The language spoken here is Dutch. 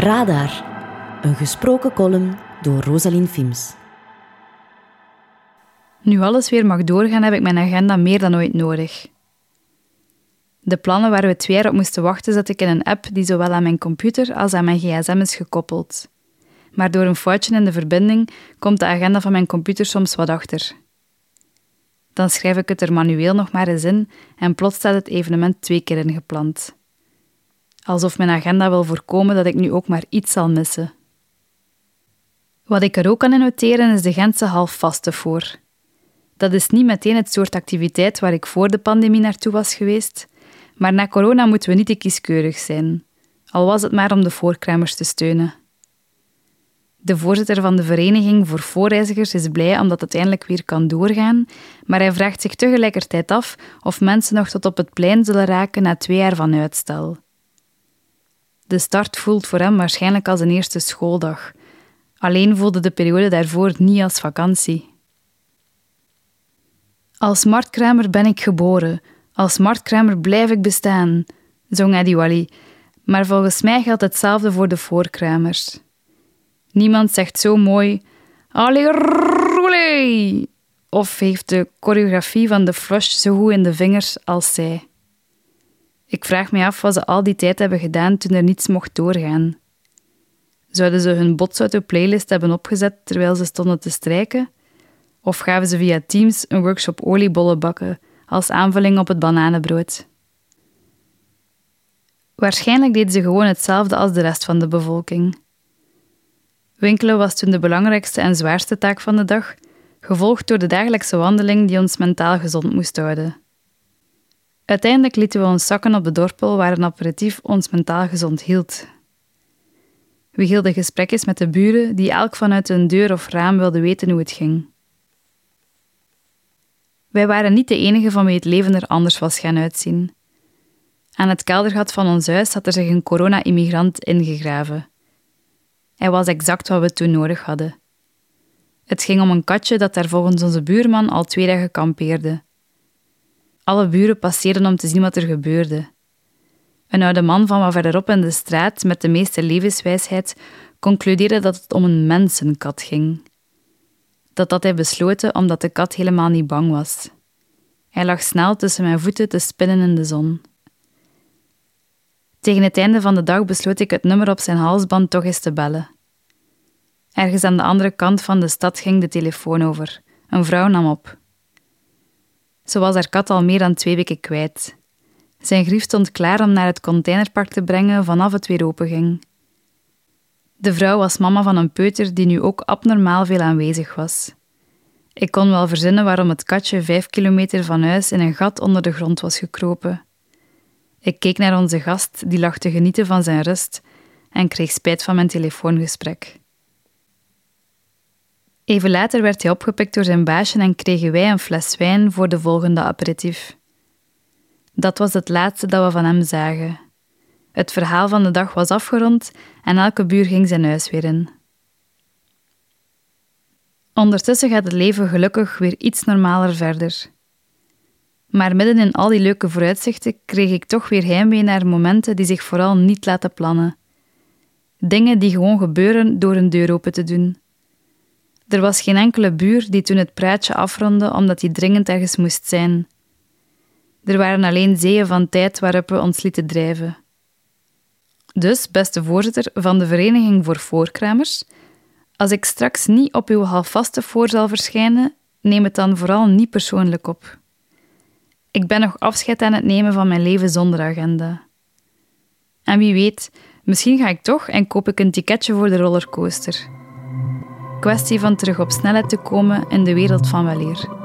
Radar, een gesproken column door Rosalien Fims. Nu alles weer mag doorgaan, heb ik mijn agenda meer dan ooit nodig. De plannen waar we twee jaar op moesten wachten, zet ik in een app die zowel aan mijn computer als aan mijn gsm is gekoppeld. Maar door een foutje in de verbinding komt de agenda van mijn computer soms wat achter. Dan schrijf ik het er manueel nog maar eens in en plots staat het evenement twee keer ingepland. Alsof mijn agenda wil voorkomen dat ik nu ook maar iets zal missen. Wat ik er ook kan noteren is de Gentse halfvaste voor. Dat is niet meteen het soort activiteit waar ik voor de pandemie naartoe was geweest, maar na corona moeten we niet te kieskeurig zijn, al was het maar om de voorkruimers te steunen. De voorzitter van de Vereniging voor Voorreizigers is blij omdat het eindelijk weer kan doorgaan, maar hij vraagt zich tegelijkertijd af of mensen nog tot op het plein zullen raken na twee jaar van uitstel. De start voelt voor hem waarschijnlijk als een eerste schooldag. Alleen voelde de periode daarvoor niet als vakantie. Als marktkramer ben ik geboren. Als marktkramer blijf ik bestaan, zong Eddie Wally. Maar volgens mij geldt hetzelfde voor de voorkramers. Niemand zegt zo mooi Allee, of heeft de choreografie van de flush zo goed in de vingers als zij. Ik vraag me af wat ze al die tijd hebben gedaan toen er niets mocht doorgaan. Zouden ze hun botsauto playlist hebben opgezet terwijl ze stonden te strijken? Of gaven ze via Teams een workshop oliebollen bakken als aanvulling op het bananenbrood? Waarschijnlijk deden ze gewoon hetzelfde als de rest van de bevolking. Winkelen was toen de belangrijkste en zwaarste taak van de dag, gevolgd door de dagelijkse wandeling die ons mentaal gezond moest houden. Uiteindelijk lieten we ons zakken op de dorpel waar een aperitief ons mentaal gezond hield. We hielden gesprekjes met de buren die elk vanuit hun deur of raam wilden weten hoe het ging. Wij waren niet de enige van wie het leven er anders was gaan uitzien. Aan het keldergat van ons huis had er zich een corona-immigrant ingegraven. Hij was exact wat we toen nodig hadden. Het ging om een katje dat daar volgens onze buurman al twee dagen kampeerde. Alle buren passeerden om te zien wat er gebeurde. Een oude man van wat verderop in de straat met de meeste levenswijsheid concludeerde dat het om een mensenkat ging. Dat had hij besloten omdat de kat helemaal niet bang was. Hij lag snel tussen mijn voeten te spinnen in de zon. Tegen het einde van de dag besloot ik het nummer op zijn halsband toch eens te bellen. Ergens aan de andere kant van de stad ging de telefoon over. Een vrouw nam op. Ze was haar kat al meer dan twee weken kwijt. Zijn grief stond klaar om naar het containerpark te brengen vanaf het weer openging. De vrouw was mama van een peuter die nu ook abnormaal veel aanwezig was. Ik kon wel verzinnen waarom het katje vijf kilometer van huis in een gat onder de grond was gekropen. Ik keek naar onze gast, die lag te genieten van zijn rust, en kreeg spijt van mijn telefoongesprek. Even later werd hij opgepikt door zijn baasje en kregen wij een fles wijn voor de volgende aperitief. Dat was het laatste dat we van hem zagen. Het verhaal van de dag was afgerond en elke buur ging zijn huis weer in. Ondertussen gaat het leven gelukkig weer iets normaler verder. Maar midden in al die leuke vooruitzichten kreeg ik toch weer heimwee naar momenten die zich vooral niet laten plannen. Dingen die gewoon gebeuren door een deur open te doen. Er was geen enkele buur die toen het praatje afronde omdat hij dringend ergens moest zijn. Er waren alleen zeeën van tijd waarop we ons lieten drijven. Dus, beste voorzitter van de Vereniging voor Voorkramers, als ik straks niet op uw halfvaste voor zal verschijnen, neem het dan vooral niet persoonlijk op. Ik ben nog afscheid aan het nemen van mijn leven zonder agenda. En wie weet, misschien ga ik toch en koop ik een ticketje voor de rollercoaster. Kwestie van terug op snelheid te komen in de wereld van weleer.